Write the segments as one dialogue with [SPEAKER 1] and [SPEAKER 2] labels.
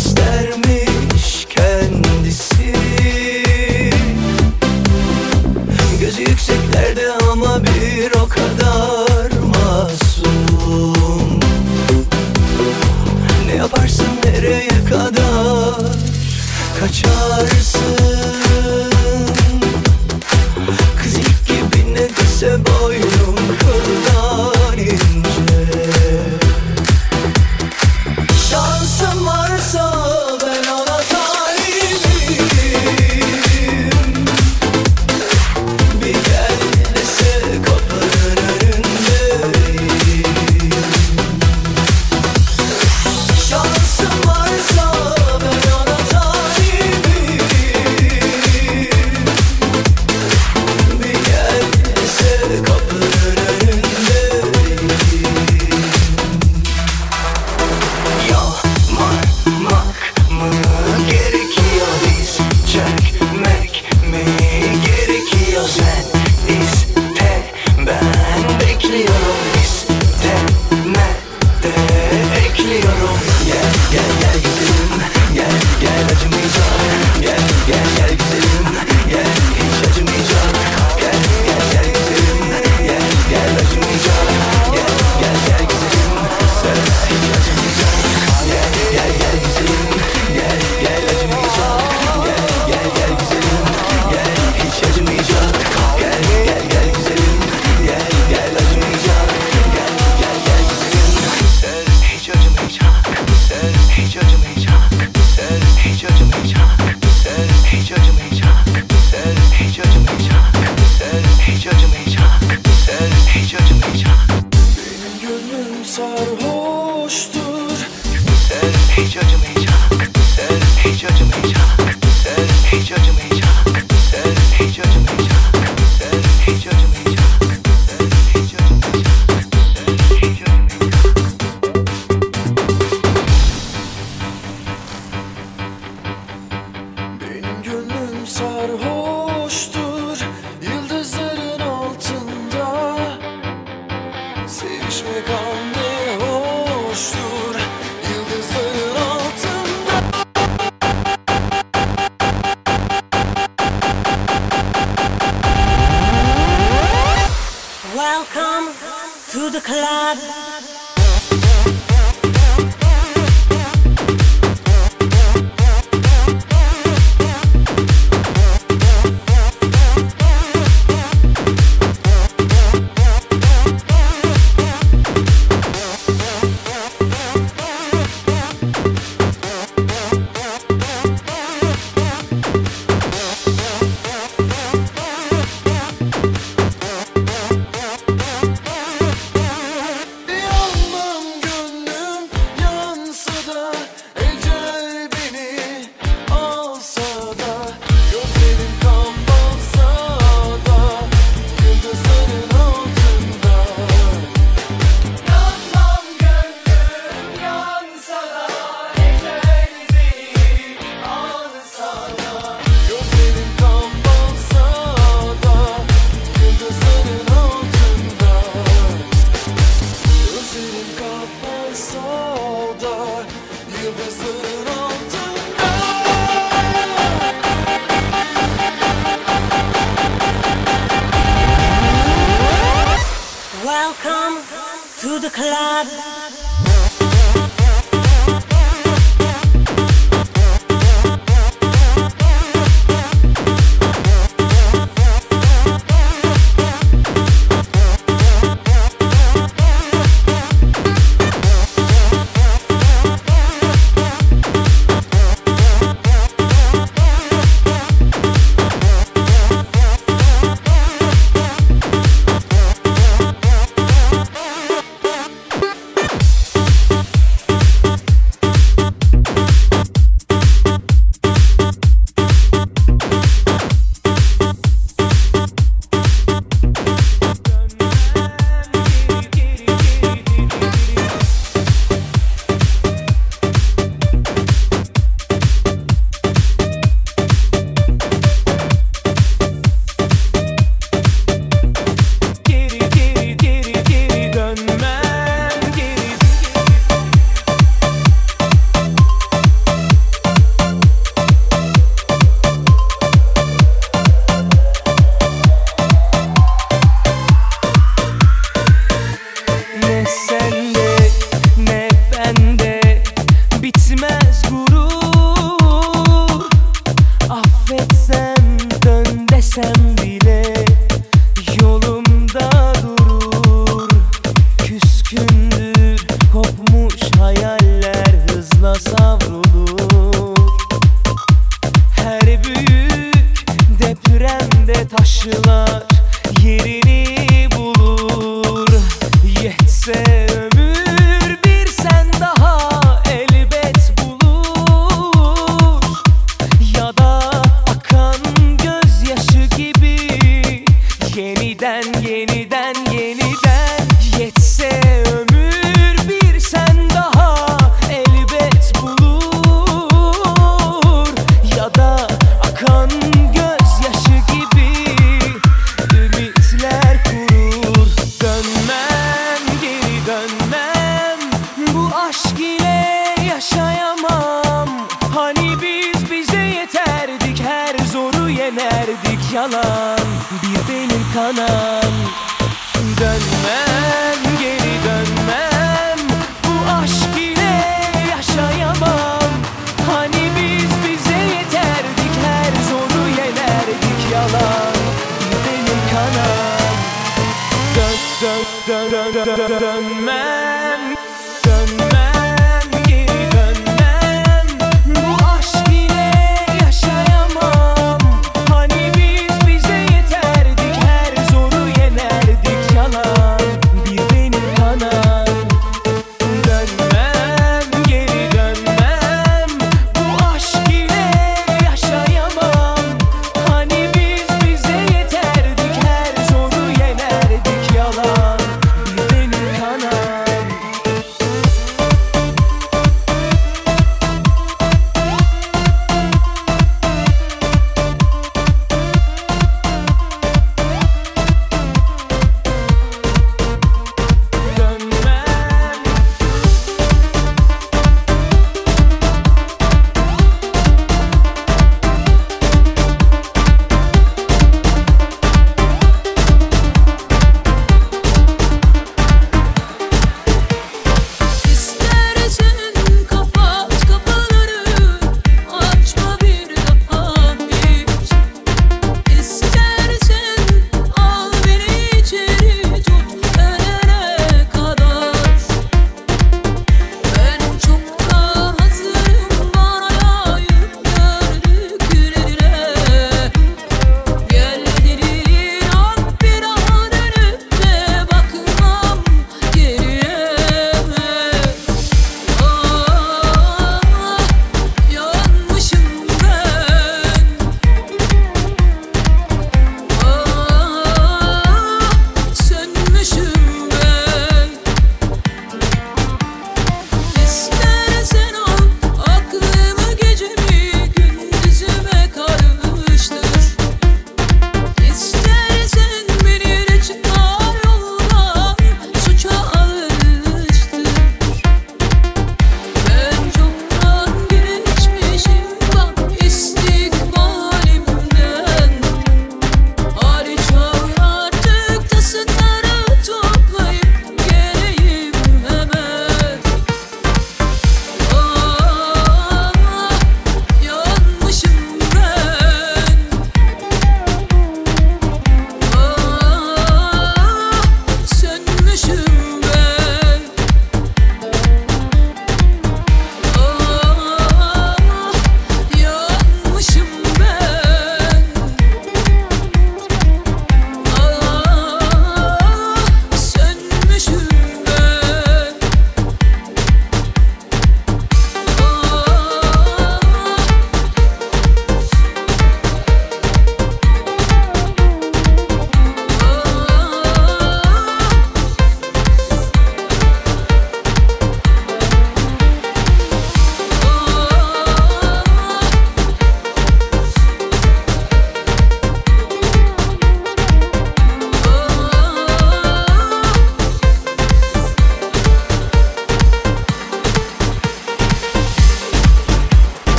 [SPEAKER 1] istermiş kendisi.
[SPEAKER 2] Gözü yükseklerde ama bir
[SPEAKER 3] o
[SPEAKER 4] kadar.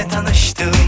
[SPEAKER 4] Kendimle tanıştım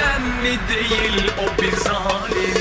[SPEAKER 1] önemli değil o bir zalim